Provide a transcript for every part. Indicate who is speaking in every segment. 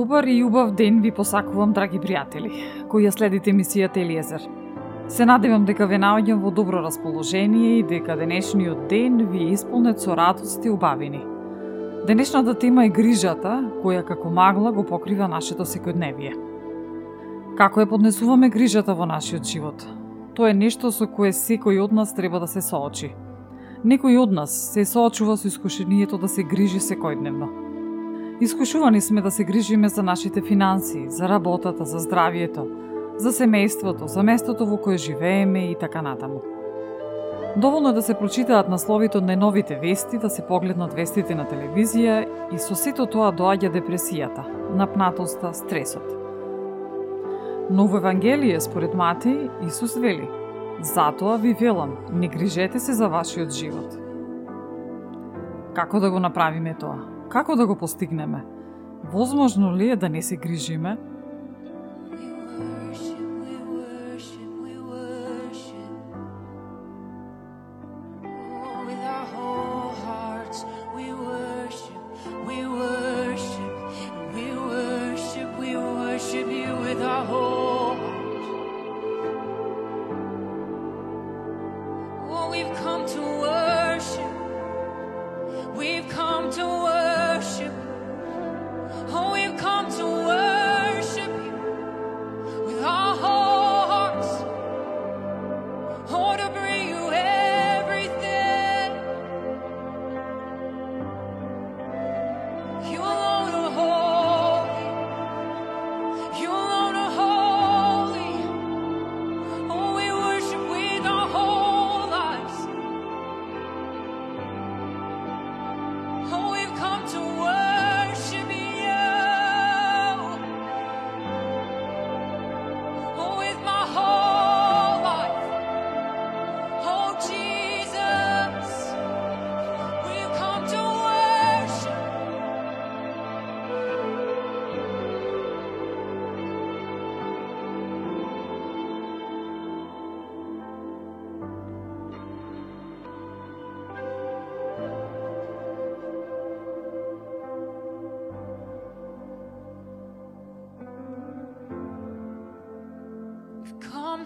Speaker 1: Добар и убав ден ви посакувам, драги пријатели, кои ја следите мисијата Елиезер. Се надевам дека ве наоѓам во добро расположение и дека денешниот ден ви е исполнет со радост и убавини. Денешната тема е грижата, која како магла го покрива нашето секојдневие. Како ја поднесуваме грижата во нашиот живот? Тоа е нешто со кое секој од нас треба да се соочи. Некој од нас се соочува со искушението да се грижи секојдневно Искушувани сме да се грижиме за нашите финансии, за работата, за здравието, за семејството, за местото во кое живееме и така натаму. Доволно е да се прочитаат насловите од најновите вести, да се погледнат вестите на телевизија и со сето тоа доаѓа депресијата, напнатоста, стресот. Но во Евангелие, според Матеј, Исус вели Затоа ви велам, не грижете се за вашиот живот. Како да го направиме тоа? Како да го постигнеме? Возможно ли е да не се грижиме?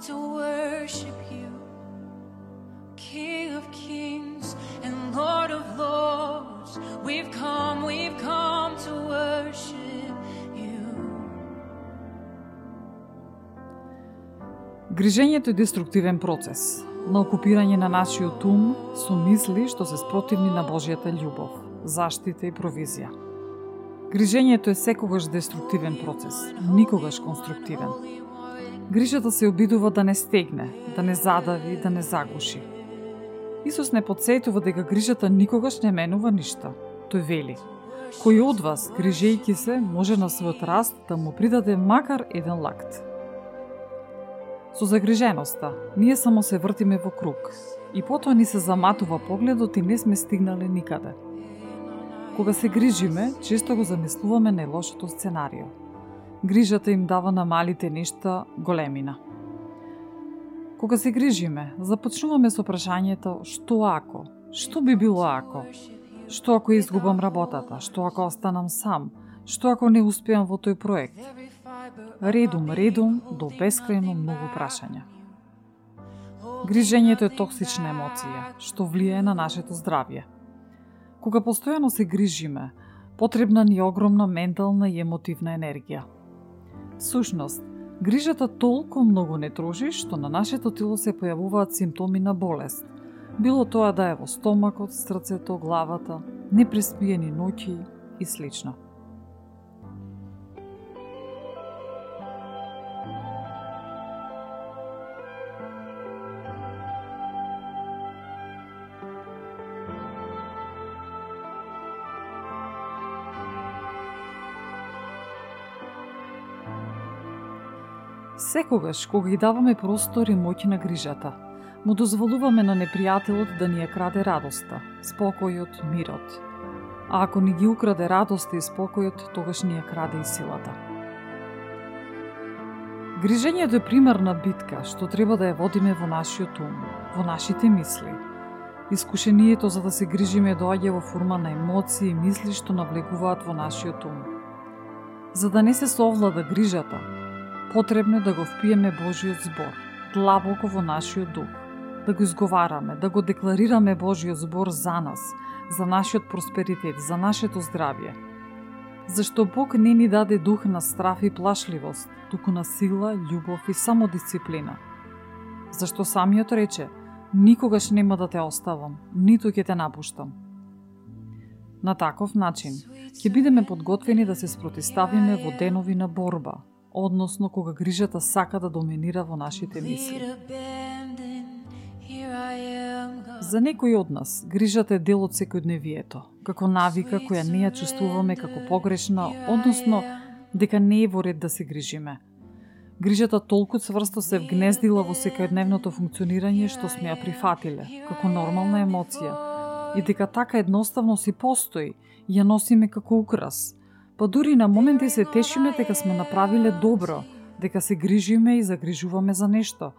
Speaker 2: To worship you, King of kings and Lord of lords. We've come, we've come to worship you.
Speaker 1: Грижењето е деструктивен процес на окупирање на нашиот ум со мисли што се спротивни на Божјата љубов, заштита и провизија. Грижењето е секогаш деструктивен процес, никогаш конструктивен. Грижата се обидува да не стегне, да не задави, да не загуши. Исус не подсетува дека грижата никогаш не менува ништо. Тој вели, кој од вас, грижејки се, може на својот раст да му придаде макар еден лакт. Со загриженоста, ние само се вртиме во круг и потоа ни се заматува погледот и не сме стигнале никаде. Кога се грижиме, често го замислуваме најлошото сценарио – грижата им дава на малите нешта големина. Кога се грижиме, започнуваме со прашањето што ако, што би било ако, што ако изгубам работата, што ако останам сам, Што ако не успеам во тој проект? Редум, редум, до бескрајно многу прашања. Грижењето е токсична емоција, што влијае на нашето здравје. Кога постојано се грижиме, потребна ни е огромна ментална и емотивна енергија. Сушност, грижата толку многу не троши што на нашето тело се појавуваат симптоми на болест. Било тоа да е во стомакот, срцето, главата, непреспиени ноќи и слично. Секогаш, кога ги даваме простор и моќ на грижата, му дозволуваме на непријателот да ни ја краде радоста, спокојот, мирот. А ако ни ги украде радоста и спокојот, тогаш ни ја краде и силата. Грижењето е примерна битка што треба да ја водиме во нашиот ум, во нашите мисли. Искушението за да се грижиме доаѓа во форма на емоции и мисли што навлегуваат во нашиот ум. За да не се совлада грижата, потребно е да го впиеме Божиот збор, длабоко во нашиот дух, да го изговараме, да го декларираме Божиот збор за нас, за нашиот просперитет, за нашето здравје. Зашто Бог не ни даде дух на страф и плашливост, туку на сила, љубов и самодисциплина. Зашто самиот рече, никогаш нема да те оставам, ниту ќе те напуштам. На таков начин, ќе бидеме подготвени да се спротиставиме во денови на борба, односно кога грижата сака да доминира во нашите мисли. За некои од нас, грижата е дел од секојдневието, како навика која не ја чувствуваме како погрешна, односно дека не е во ред да се грижиме. Грижата толку цврсто се вгнездила во секојдневното функционирање што сме ја прифатиле, како нормална емоција, и дека така едноставно си постои, ја носиме како украс – па дури на моменти се тешиме дека сме направиле добро, дека се грижиме и загрижуваме за нешто.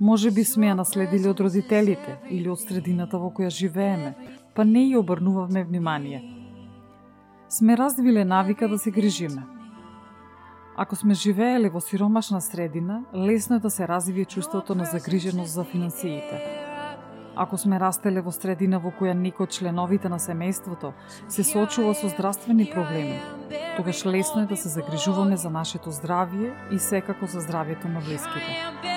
Speaker 1: Може би сме ја наследили од родителите или од средината во која живееме, па не ја обрнувавме внимание. Сме развиле навика да се грижиме. Ако сме живееле во сиромашна средина, лесно е да се развие чувството на загриженост за финансиите. Ако сме растеле во средина во која некој од членовите на семејството се соочува со здравствени проблеми, тогаш лесно е да се загрижуваме за нашето здравје и секако за здравјето на блиските.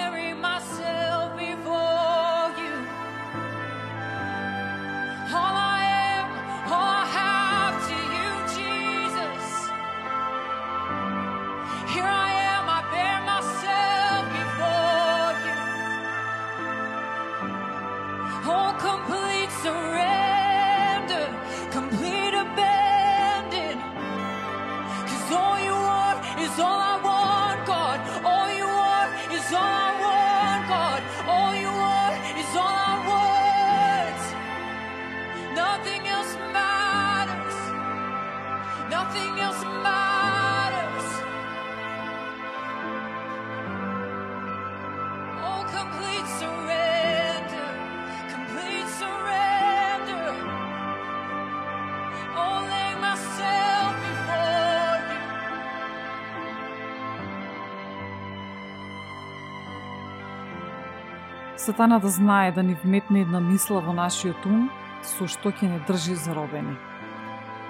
Speaker 1: Сатана да знае да ни вметне една мисла во нашиот ум, со што ќе не држи заробени.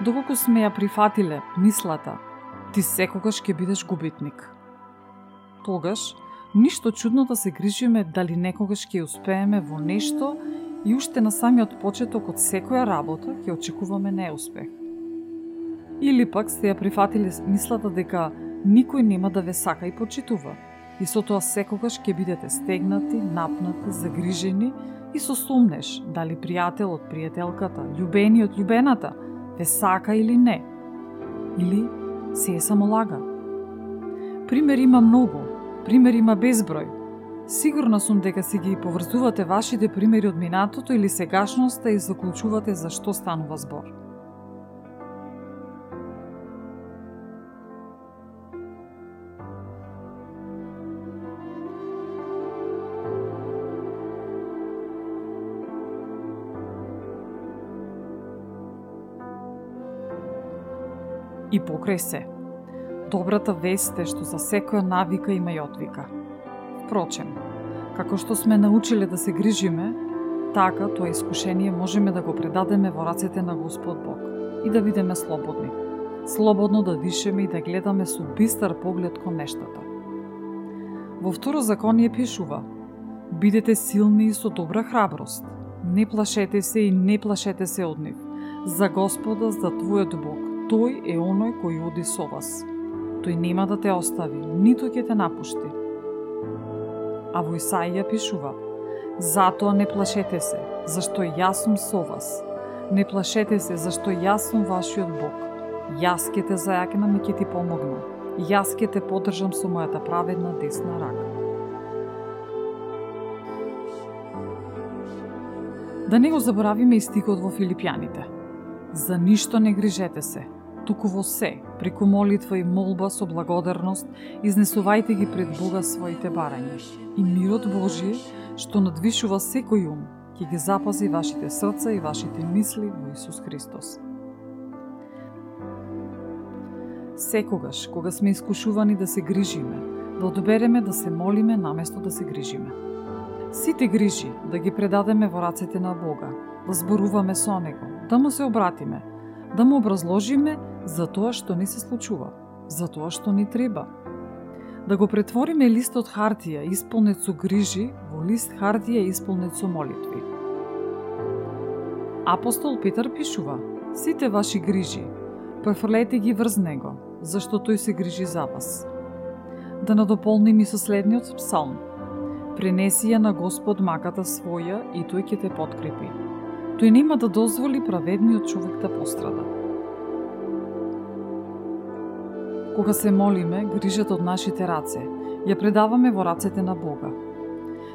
Speaker 1: Доколку сме ја прифатиле мислата, ти секогаш ќе бидеш губитник. Тогаш, ништо чудно да се грижиме дали некогаш ќе успееме во нешто и уште на самиот почеток од секоја работа ќе очекуваме неуспех. Или пак сте ја прифатиле мислата дека никој нема да ве сака и почитува – и со тоа секогаш ќе бидете стегнати, напнати, загрижени и со сумнеш дали пријателот, пријателката, љубениот, љубената ве сака или не. Или се е само лага. Пример има многу, пример има безброј. Сигурна сум дека си ги поврзувате вашите примери од минатото или сегашноста и заклучувате за што станува збор. И покрај се. Добрата вест е што за секоја навика има и отвика. Впрочем, како што сме научиле да се грижиме, така тоа искушение можеме да го предадеме во рацете на Господ Бог и да бидеме слободни. Слободно да дишеме и да гледаме со бистар поглед кон нештата. Во второ законие пишува Бидете силни и со добра храброст. Не плашете се и не плашете се од нив. За Господа, за Твојот Бог, Тој е оној кој оди со вас. Тој нема да те остави, ниту ќе те напушти. А во Исаија пишува Затоа не плашете се, зашто јас сум со вас. Не плашете се, зашто јас сум вашиот Бог. Јас ќе те зајакнам и ќе ти помогнам. Јас ќе те поддржам со мојата праведна десна рака. Да не го заборавиме и стикот во Филипјаните. За ништо не грижете се, туку во се, преку молитва и молба со благодарност, изнесувајте ги пред Бога своите барања. И мирот Божије што надвишува секој ум, ќе ги запази вашите срца и вашите мисли во Исус Христос. Секогаш, кога сме искушувани да се грижиме, да одбереме да се молиме наместо да се грижиме. Сите грижи да ги предадеме во рацете на Бога, да зборуваме со Него, да му се обратиме, да му образложиме за тоа што ни се случува, за тоа што ни треба. Да го претвориме листот хартија исполнет со грижи во лист хартија исполнет со молитви. Апостол Петар пишува: Сите ваши грижи, префрлете ги врз него, зашто тој се грижи за вас. Да надополним и со следниот псалм. Пренеси ја на Господ маката своја и тој ќе те подкрепи. Тој нема да дозволи праведниот човек да пострада. Кога се молиме, грижата од нашите раце ја предаваме во рацете на Бога.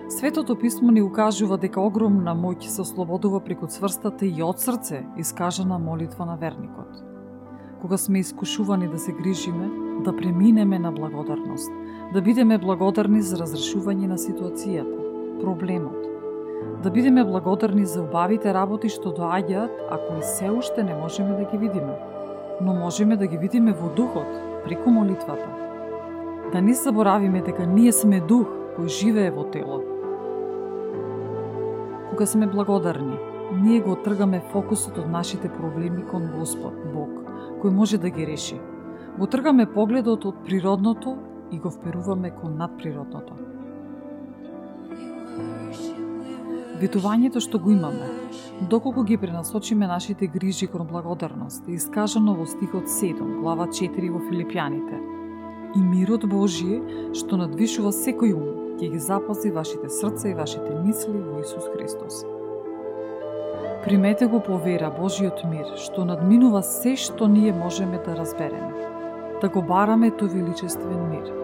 Speaker 1: Светото писмо ни укажува дека огромна моќ се ослободува преку цврстата и од срце искажана молитва на верникот. Кога сме искушувани да се грижиме, да преминеме на благодарност, да бидеме благодарни за разрешување на ситуацијата, проблемот, да бидеме благодарни за убавите работи што доаѓаат, ако и се уште не можеме да ги видиме, но можеме да ги видиме во духот, преку молитвата. Да не заборавиме дека ние сме дух кој живее во тело. Кога сме благодарни, ние го отргаме фокусот од нашите проблеми кон Господ, Бог, кој може да ги реши. Го тргаме погледот од природното и го вперуваме кон надприродното. Ветувањето што го имаме, доколку ги пренасочиме нашите грижи кон благодарност, е искажано во стихот 7, глава 4 во Филипјаните. И мирот Божие, што надвишува секој ум, ќе ги запази вашите срца и вашите мисли во Исус Христос. Примете го по вера Божиот мир, што надминува се што ние можеме да разбереме. Да го бараме тој величествен мир –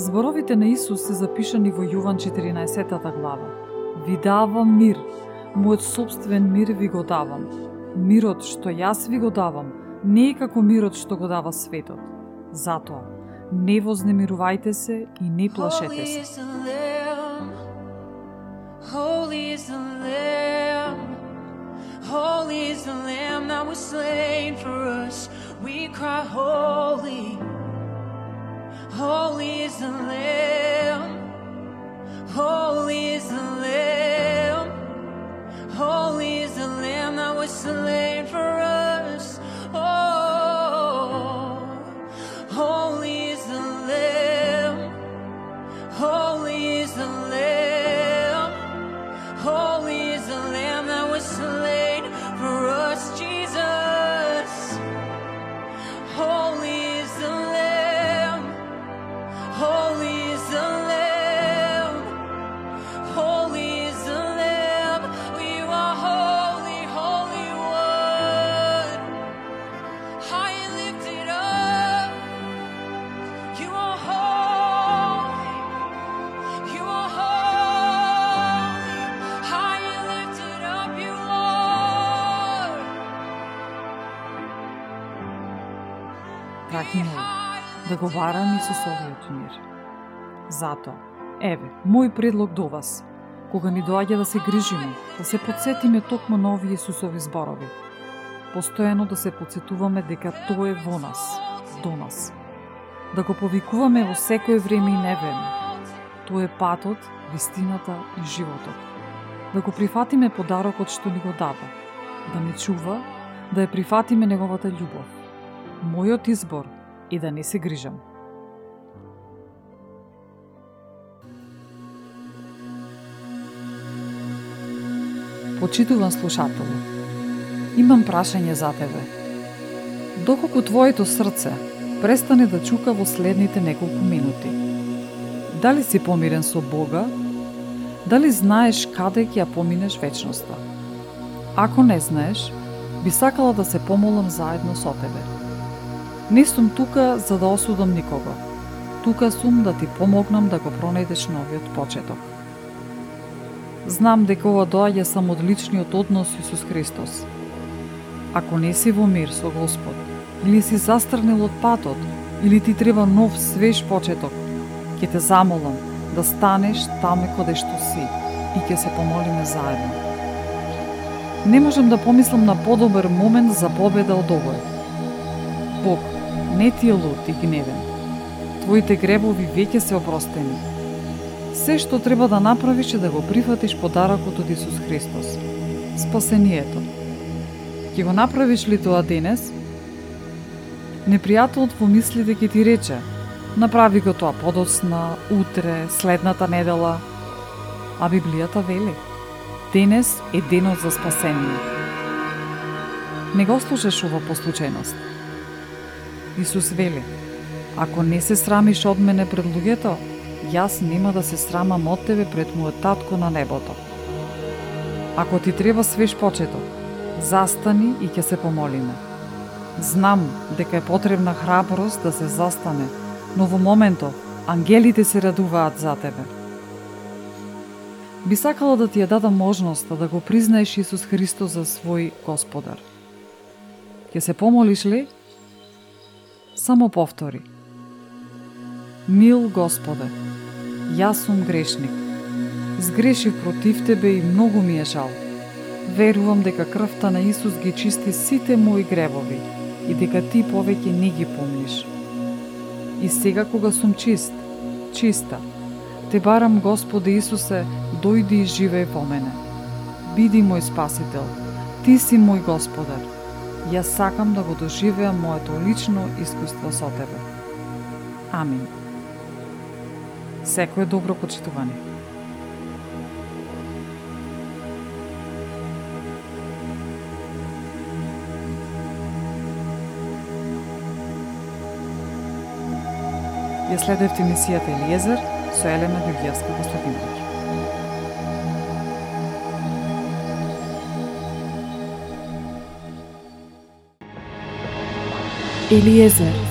Speaker 1: Зборовите на Исус се запишани во Јован 14 глава. Ви давам мир, мојот собствен мир ви го давам. Мирот што јас ви го давам, не е како мирот што го дава светот. Затоа, не вознемирувајте се и не плашете се. Holy is the Lamb, holy is the Lamb that was slain for us. We cry, Holy. Holy is the Lamb. Holy is the Lamb. Holy is the Lamb that was slain for преговарам и со Совиот мир. Затоа, еве, мој предлог до вас, кога ни доаѓа да се грижиме, да се подсетиме токму на овие Исусови зборови. постојано да се подсетуваме дека тоа е во нас, до нас. Да го повикуваме во секое време и невреме. Тоа е патот, вистината и животот. Да го прифатиме подарокот што ни го дава. Да не чува, да ја прифатиме неговата љубов. Мојот избор И да не се грижам. Почитуван слушател, имам прашање за тебе. Доколку твоето срце престане да чука во следните неколку минути, дали си помирен со Бога? Дали знаеш каде ќе ја поминеш вечноста? Ако не знаеш, би сакала да се помолам заедно со тебе. Не сум тука за да осудам никого. Тука сум да ти помогнам да го пронајдеш новиот почеток. Знам дека ова доаѓа само од личниот однос Исус Христос. Ако не си во мир со Господ, или си застрнел од патот, или ти треба нов свеж почеток, ќе те замолам да станеш таме каде што си и ќе се помолиме заедно. Не можам да помислам на подобар момент за победа од овој. Не ти е лут и гневен. Твоите гребови веќе се опростени Се што треба да направиш е да го прифатиш подарокот од Исус Христос. Спасението. Ќе го направиш ли тоа денес? Непријателот во мислите ќе ти рече, направи го тоа подосна, утре, следната недела. А Библијата вели, денес е денот за спасение. Не го слушаш ова по случајност. Исус вели, ако не се срамиш од мене пред луѓето, јас нема да се срамам од тебе пред мојот татко на небото. Ако ти треба свеж почеток, застани и ќе се помолиме. Знам дека е потребна храброст да се застане, но во моменто ангелите се радуваат за тебе. Би сакала да ти ја дадам можноста да го признаеш Исус Христос за свој Господар. Ќе се помолиш ли? Само повтори. Мил Господе, Јас сум грешник. Сгрешив против Тебе и многу ми е жал. Верувам дека крвта на Исус ги чисти сите мои гревови и дека Ти повеќе не ги помниш. И сега кога сум чист, чиста, Те барам Господе Исусе, дојди и живеј во мене. Биди мој спасител, Ти си мој Господар. Јас сакам да го доживеам моето лично искуство со Тебе. Амин. Секој добро почитување. Ја следевте емисијата Елиезер со Елена Ѓуѓиевска Костадиновиќ. Eliezer.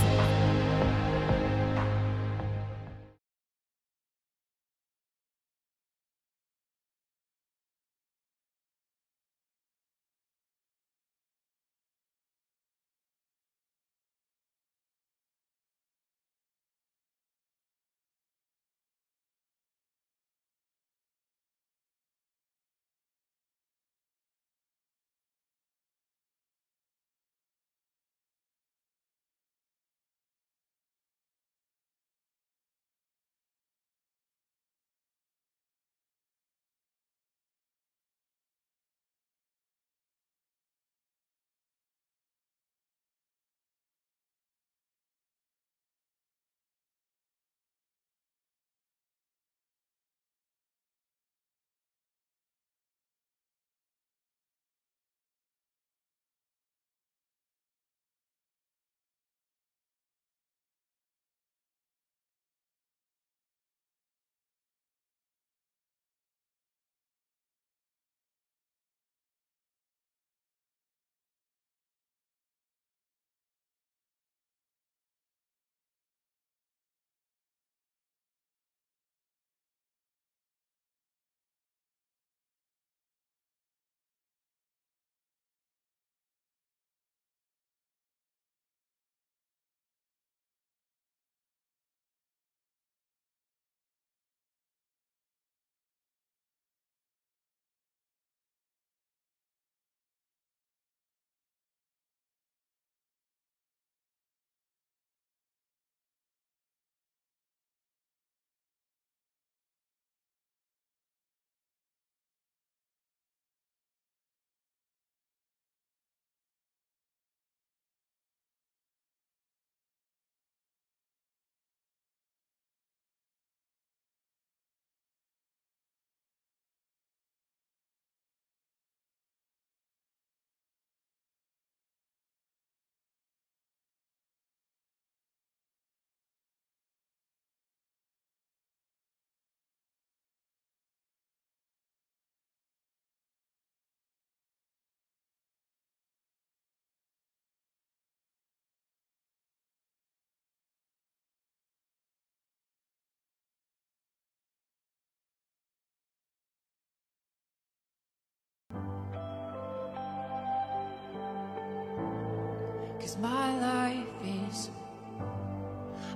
Speaker 2: Cause my life is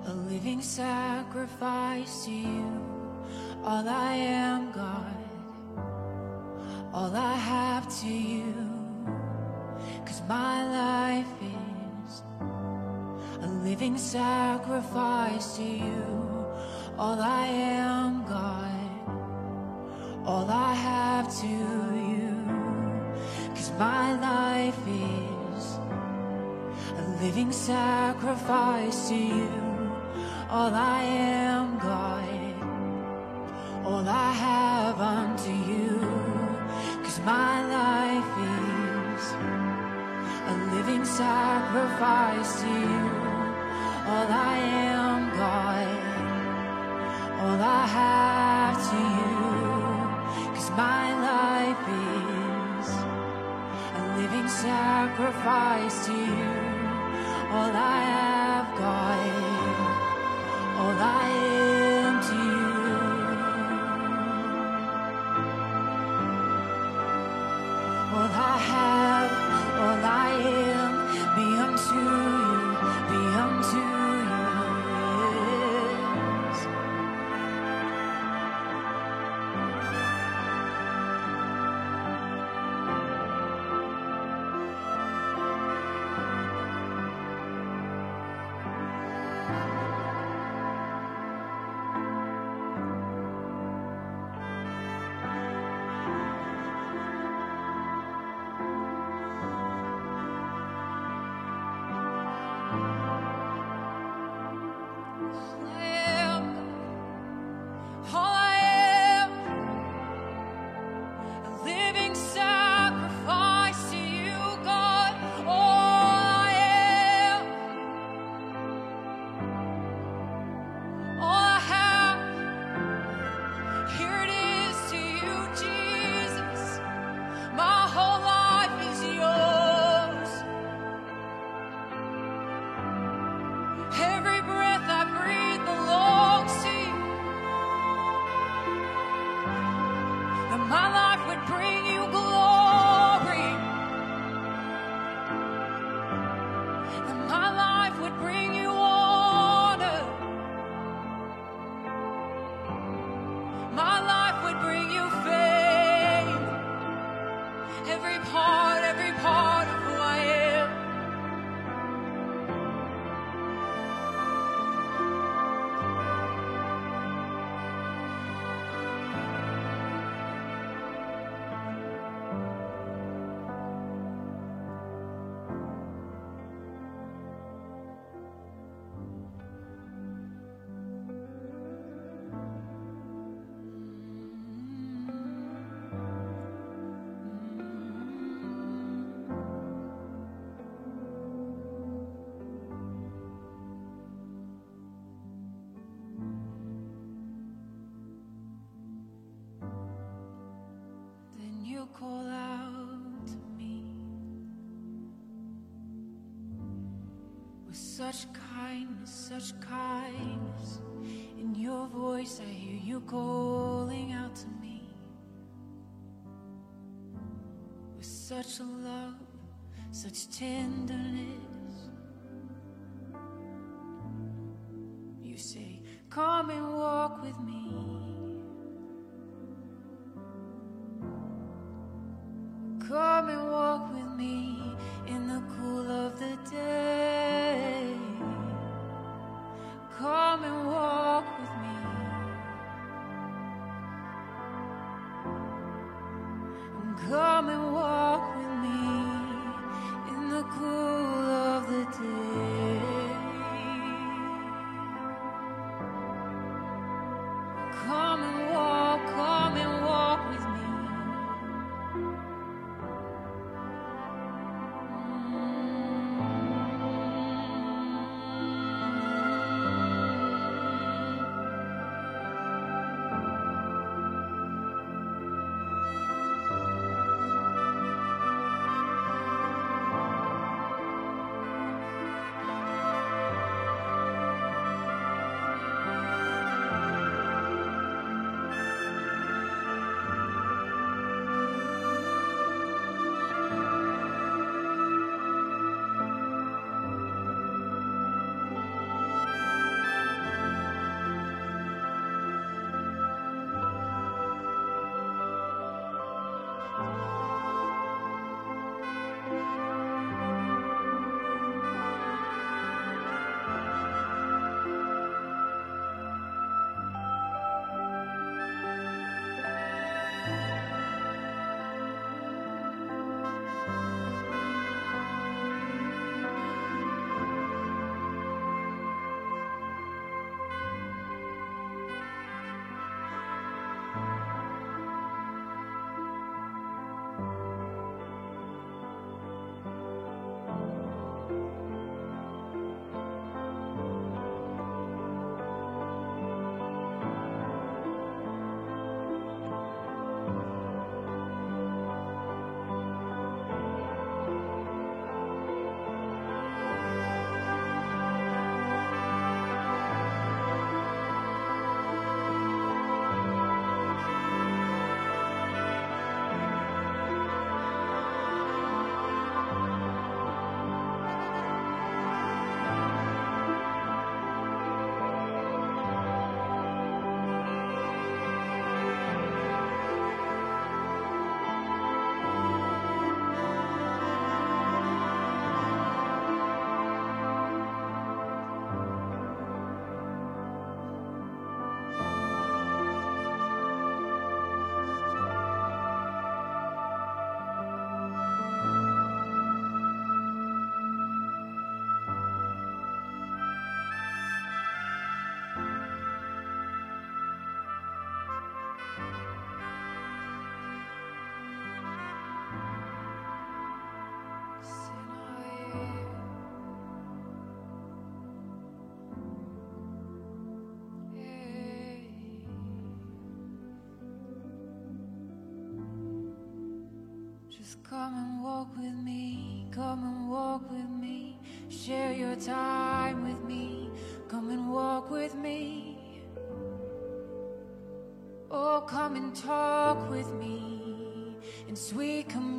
Speaker 2: a living sacrifice to you. All I am, God, all I have to you. Cause my life is a living sacrifice to you. All I am, God, all I have to you. Cause my life is living sacrifice to you. All I am, God, all I have unto you. Cause my life is a living sacrifice to you. All I am, God, all I have to you. Cause my life is a living sacrifice to you. All I have, God, all I my life would bring you glory. Such kindness, such kindness. In your voice, I hear you calling out to me with such love, such tenderness. You say, Come and walk with me. Come and walk with me, come and walk with me, share your time with me, come and walk with me. Oh, come and talk with me in sweet communion.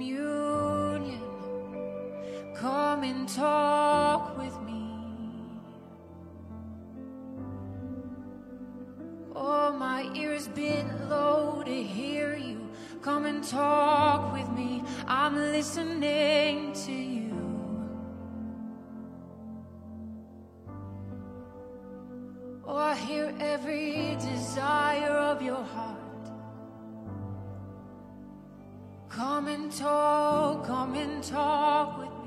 Speaker 2: Your heart. Come and talk, come and talk with me.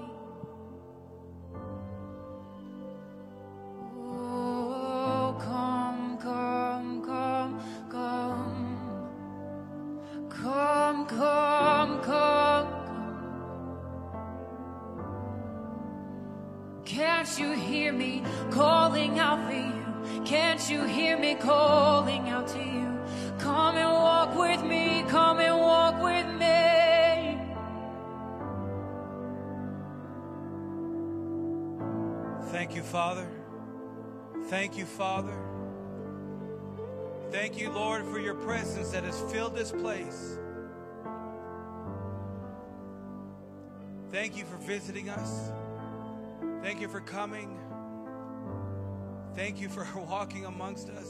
Speaker 3: Thank you for visiting us. Thank you for coming. Thank you for walking amongst us.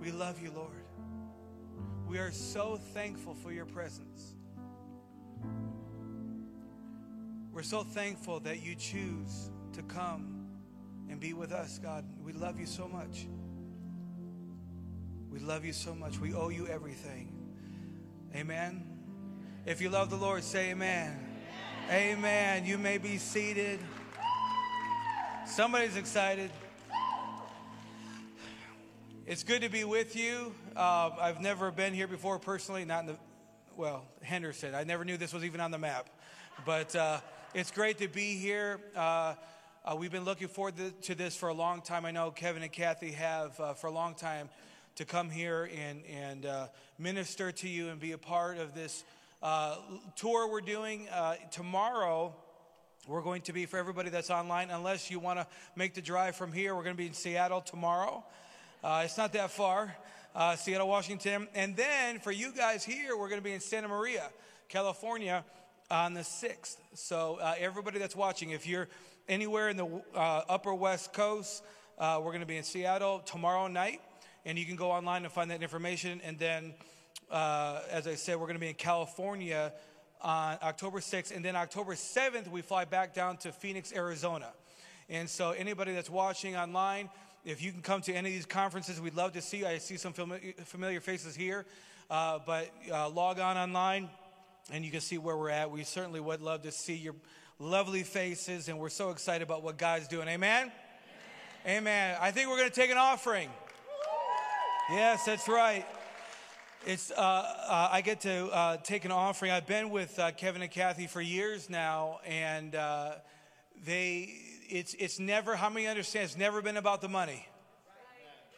Speaker 3: We love you, Lord. We are so thankful for your presence. We're so thankful that you choose to come and be with us, God. We love you so much. We love you so much. We owe you everything. Amen. If you love the Lord, say amen. Amen. amen. You may be seated. Somebody's excited. It's good to be with you. Uh, I've never been here before personally, not in the, well, Henderson. I never knew this was even on the map. But uh, it's great to be here. Uh, uh, we've been looking forward to, this for a long time. I know Kevin and Kathy have uh, for a long time to come here and, and uh, minister to you and be a part of this uh, tour we're doing. tomorrow, we're going to be for everybody that's online, unless you want to make the drive from here, we're going to be in Seattle tomorrow. it's not that far. Seattle, Washington. And then for you guys here, we're going to be in Santa Maria, California on the 6th. So, uh, everybody that's watching, if you're anywhere in the uh, upper West Coast, uh, we're going to be in Seattle tomorrow night. And you can go online and find that information. And then, uh, as I said, we're going to be in California on October 6th. And then October 7th, we fly back down to Phoenix, Arizona. And so, anybody that's watching online, if you can come to any of these conferences, we'd love to see you. I see some familiar faces here. Uh, but uh, log on online and you can see where we're at. We certainly would love to see your lovely faces, and we're so excited about what God's doing. Amen? Amen. Amen. I think we're going to take an offering. Yes, that's right. It's uh, uh, I get to uh, take an offering. I've been with uh, Kevin and Kathy for years now, and uh, they it's it's never. How many understand? It's never been about the money.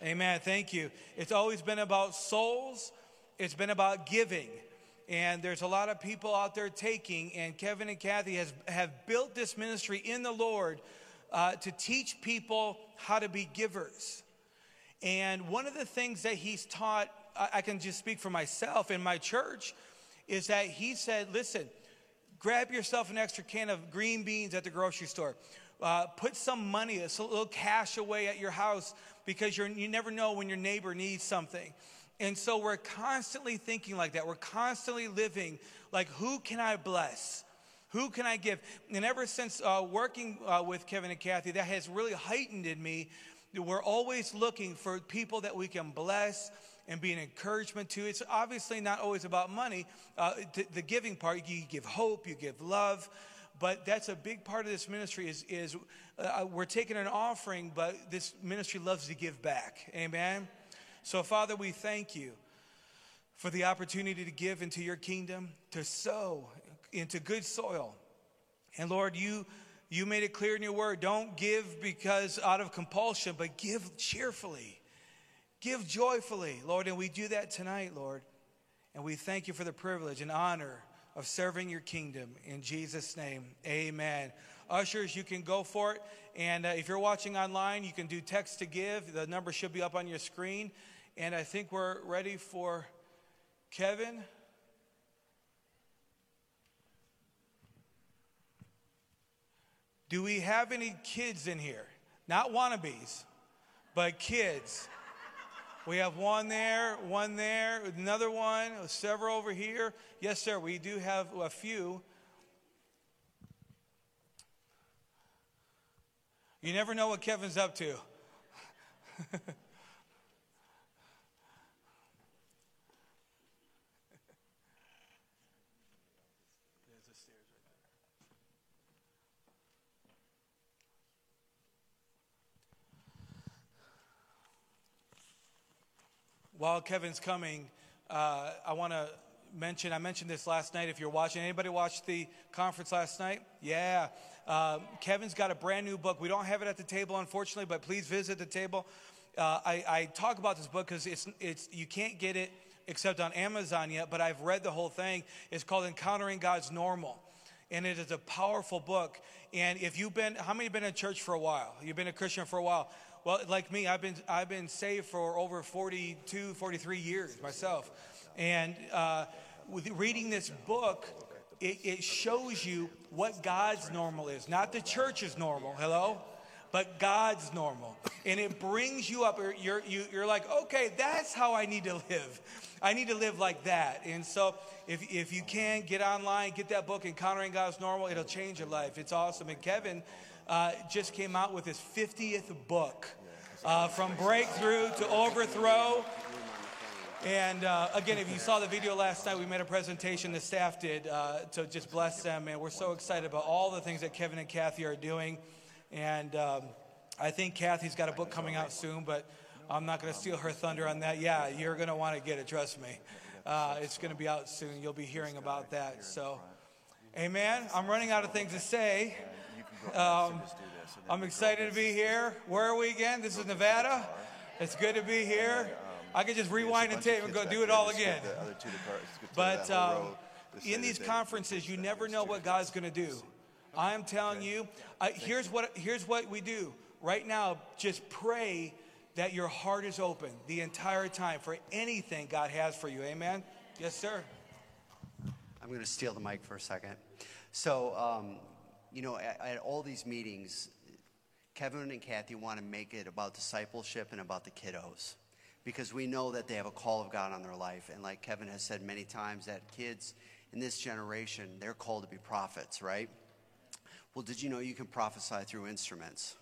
Speaker 3: Amen. Thank you. It's always been about souls. It's been about giving and there's a lot of people out there taking and kevin and kathy has, have built this ministry in the lord uh, to teach people how to be givers and one of the things that he's taught i can just speak for myself in my church is that he said listen grab yourself an extra can of green beans at the grocery store uh, put some money a little cash away at your house because you never know when your neighbor needs something and so we're constantly thinking like that. We're constantly living like, who can I bless? Who can I give? And ever since uh, working uh, with Kevin and Kathy, that has really heightened in me. We're always looking for people that we can bless and be an encouragement to. It's obviously not always about money. Uh, the giving part, you give hope, you give love, but that's a big part of this ministry. Is is uh, we're taking an offering, but this ministry loves to give back. Amen. So, Father, we thank you for the opportunity to give into your kingdom, to sow into good soil. And Lord, you you made it clear in your word, don't give because out of compulsion, but give cheerfully. Give joyfully, Lord, and we do that tonight, Lord. And we thank you for the privilege and honor of serving your kingdom. In Jesus' name, amen. Ushers, you can go for it. And uh, if you're watching online, you can do text to give. The number should be up on your screen. And I think we're ready for Kevin. Do we have any kids in here? Not wannabes, but kids. We have one there, one there, another one, several over here. Yes, sir, we do have a few. You never know what Kevin's up to. While Kevin's coming, uh, I want to mention, I mentioned this last night. If you're watching, anybody watch the conference last night? Yeah. Uh, Kevin's got a brand new book. We don't have it at the table, unfortunately, but please visit the table. Uh, I, I, talk about this book because it's, it's, you can't get it except on Amazon yet, but I've read the whole thing. It's called Encountering God's Normal. And it is a powerful book. And if you've been, how many have been in church for a while? You've been a Christian for a while. Well, like me, I've been, I've been saved for over 42, 43 years myself. And uh, with reading this book, it, it shows you what God's normal is, not the church's normal. Hello? but God's normal. And it brings you up. You're, you, are you are like, okay, that's how I need to live. I need to live like that. And so if, if you can, get online, get that book, Encountering God's Normal. It'll change your life. It's awesome. And Kevin uh, just came out with his 50th book. Uh, from breakthrough to overthrow. And uh, again, if you saw the video last night, we made a presentation, the staff did, uh, to just bless them. And we're so excited about all the things that Kevin and Kathy are doing. And um, I think Kathy's got a book coming out soon, but I'm not going to steal her thunder on that. Yeah, you're going to want to get it, trust me. Uh, it's going to be out soon. You'll be hearing about that. So, amen. I'm running out of things to say. Um, I'm excited to be here. Where are we again? This is Nevada. It's good to be here. I could just rewind the tape and go do it all again. But um, in these conferences, you never know what God's going to do. I am telling you, here's, what, here's what we do. Right now, just pray that your heart is open the entire time for anything God has for you. Amen? Yes, sir.
Speaker 4: I'm going to steal the mic for a second. So, um, you know, at, at all these meetings, Kevin and Kathy want to make it about discipleship and about the kiddos because we know that they have a call of God on their life. And like Kevin has said many times, that kids in this generation, they're called to be prophets, right? Well, did you know you can prophesy through instruments?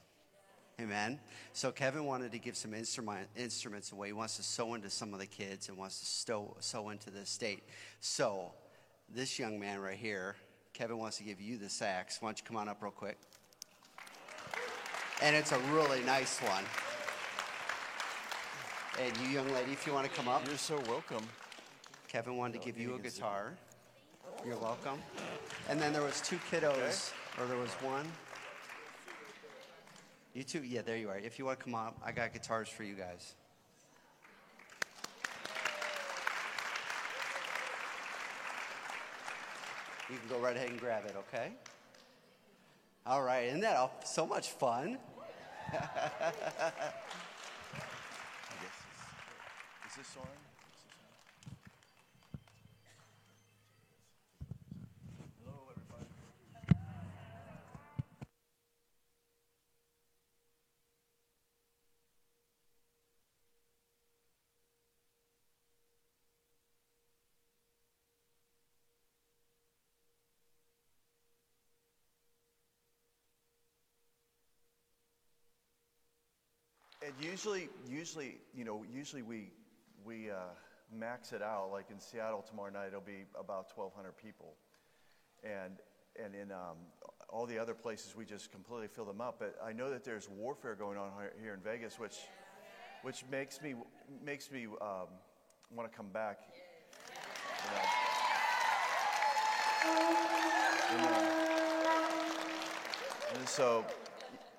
Speaker 4: Amen. So Kevin wanted to give some instrument, instruments away. He wants to sow into some of the kids and wants to stow, sow into the state. So this young man right here, Kevin wants to give you the sax. Why don't you come on up real quick? and it's a really nice one. And you, young lady, if you want to come up.
Speaker 5: You're so welcome.
Speaker 4: Kevin wanted to give you a guitar. You're welcome. And then there was two kiddos, or there was one. You two, yeah, there you are. If you want to come up, I got guitars for you guys. You can go right ahead and grab it, okay? All right, isn't that all, so much fun? is this on?
Speaker 5: And usually, usually, you know, usually we we uh, max it out. Like in Seattle tomorrow night, it'll be about 1,200 people, and and in um, all the other places, we just completely fill them up. But I know that there's warfare going on here in Vegas, which which makes me makes me um, want to come back. And so,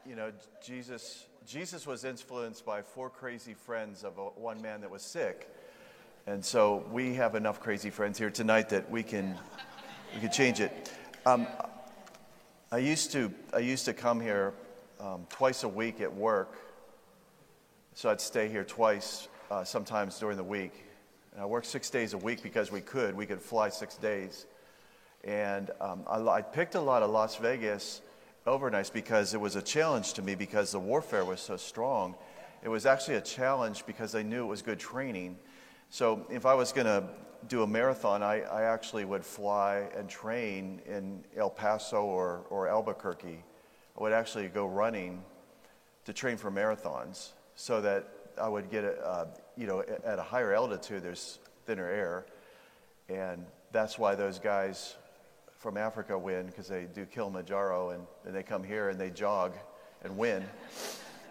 Speaker 5: you know, Jesus Jesus was influenced by four crazy friends of a, one man that was sick. And so we have enough crazy friends here tonight that we can, we can change it. Um, I, used to, I used to come here um, twice a week at work. So I'd stay here twice, uh, sometimes during the week. And I worked six days a week because we could. We could fly six days. And um, I, I picked a lot of Las Vegas overnights because it was a challenge to me because the warfare was so strong. It was actually a challenge because I knew it was good training. So if I was going to do a marathon, I, I, actually would fly and train in El Paso or, or Albuquerque. I would actually go running to train for marathons so that I would get, a, uh, you know, at a higher altitude, there's thinner air. And that's why those guys from Africa win because they do Kilimanjaro and then they come here and they jog and win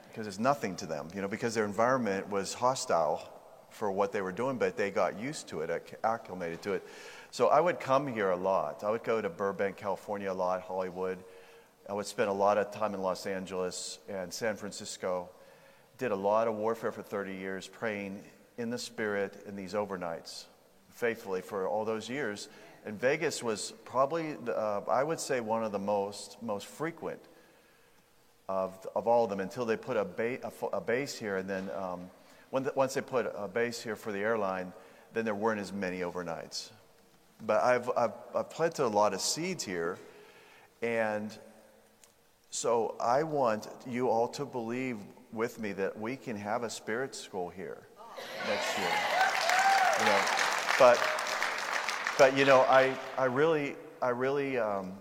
Speaker 5: because it's nothing to them, you know, because their environment was hostile for what they were doing, but they got used to it, acclimated to it. So I would come here a lot. I would go to Burbank, California a lot, Hollywood. I would spend a lot of time in Los Angeles and San Francisco. Did a lot of warfare for 30 years, praying in the Spirit in these overnights faithfully for all those years. And Vegas was probably, uh, I would say, one of the most, most frequent of, of all of them until they put a, ba- a, a base here. And then um, when the, once they put a base here for the airline, then there weren't as many overnights. But I've, I've, I've planted a lot of seeds here. And so I want you all to believe with me that we can have a spirit school here next year. You know, but but you know, I, I really, I really, um,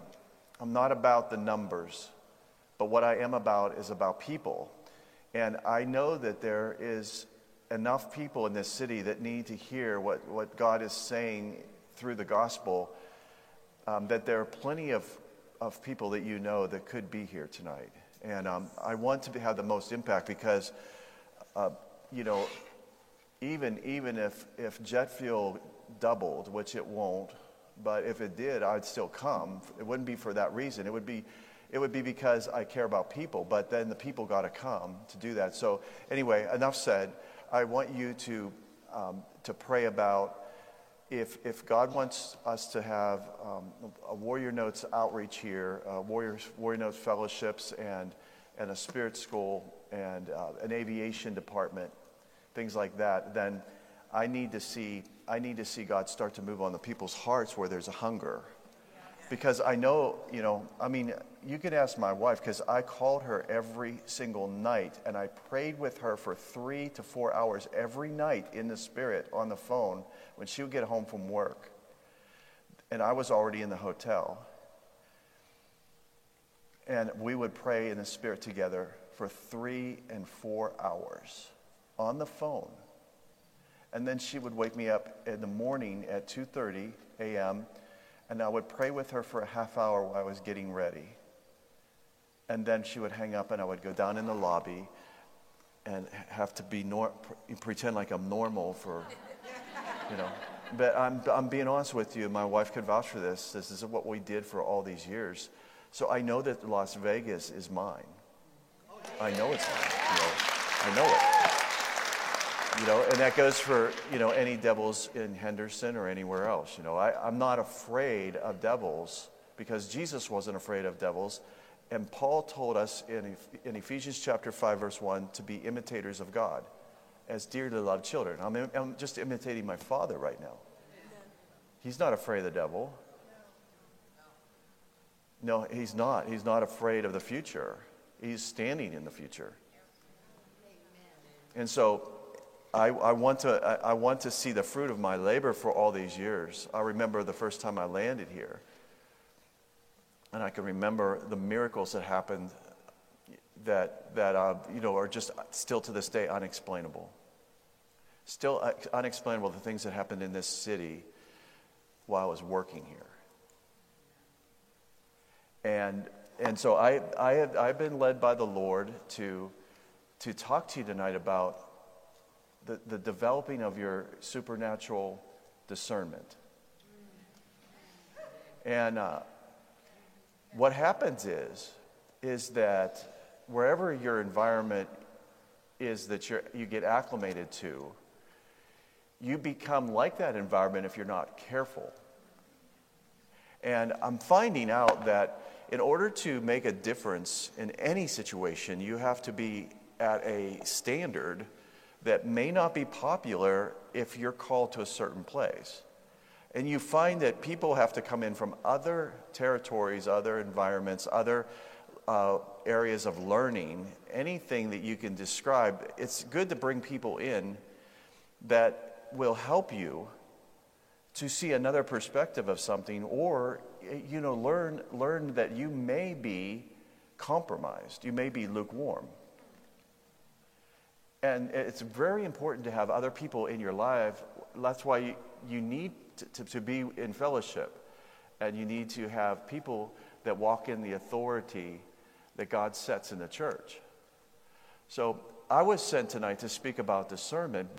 Speaker 5: I'm not about the numbers, but what I am about is about people. And I know that there is enough people in this city that need to hear what, what God is saying through the gospel, um, that there are plenty of, of people that you know that could be here tonight. And um, I want to have the most impact because, uh, you know, even, even if, if jet fuel doubled, which it won't, but if it did, I'd still come. It wouldn't be for that reason. It would be, it would be because I care about people, but then the people got to come to do that. So, anyway, enough said. I want you to, um, to pray about if, if God wants us to have um, a Warrior Notes outreach here, uh, Warrior, Warrior Notes fellowships, and, and a spirit school, and uh, an aviation department, things like that, then I need to see I need to see God start to move on the people's hearts where there's a hunger. Because I know, you know, I mean, you could ask my wife because I called her every single night and I prayed with her for three to four hours every night in the spirit on the phone when she would get home from work. And I was already in the hotel. And we would pray in the spirit together for three and four hours on the phone and then she would wake me up in the morning at 2:30 a.m. and I would pray with her for a half hour while I was getting ready. And then she would hang up and I would go down in the lobby and have to be nor- pretend like I'm normal for you know. But I'm, I'm being honest with you. My wife could vouch for this. This is what we did for all these years. So I know that Las Vegas is mine. I know it's mine. You know, I know it. You know, and that goes for, you know, any devils in Henderson or anywhere else. You know, I, I'm not afraid of devils because Jesus wasn't afraid of devils. And Paul told us in, in Ephesians chapter 5, verse 1, to be imitators of God as dearly loved children. I'm, I'm just imitating my father right now. He's not afraid of the devil. No, he's not. He's not afraid of the future. He's standing in the future. And so I, I, want to, I, I want to see the fruit of my labor for all these years. I remember the first time I landed here. And I can remember the miracles that happened that, that uh, you know, are just still to this day unexplainable. Still uh, unexplainable the things that happened in this city while I was working here. And, and so I, I have, I've been led by the Lord to, to talk to you tonight about the, the developing of your supernatural discernment. And uh, what happens is, is that wherever your environment is that you you get acclimated to, you become like that environment if you're not careful. And I'm finding out that in order to make a difference in any situation, you have to be at a standard that may not be popular if you're called to a certain place. And you find that people have to come in from other territories, other environments, other uh, areas of learning, anything that you can describe. It's good to bring people in that will help you to see another perspective of something or you know learn learn that you may be compromised you may be lukewarm and it's very important to have other people in your life. That's why you, need to, to, to be in fellowship. And you need to have people that walk in the authority that god sets in the church. So i was sent tonight to speak about discernment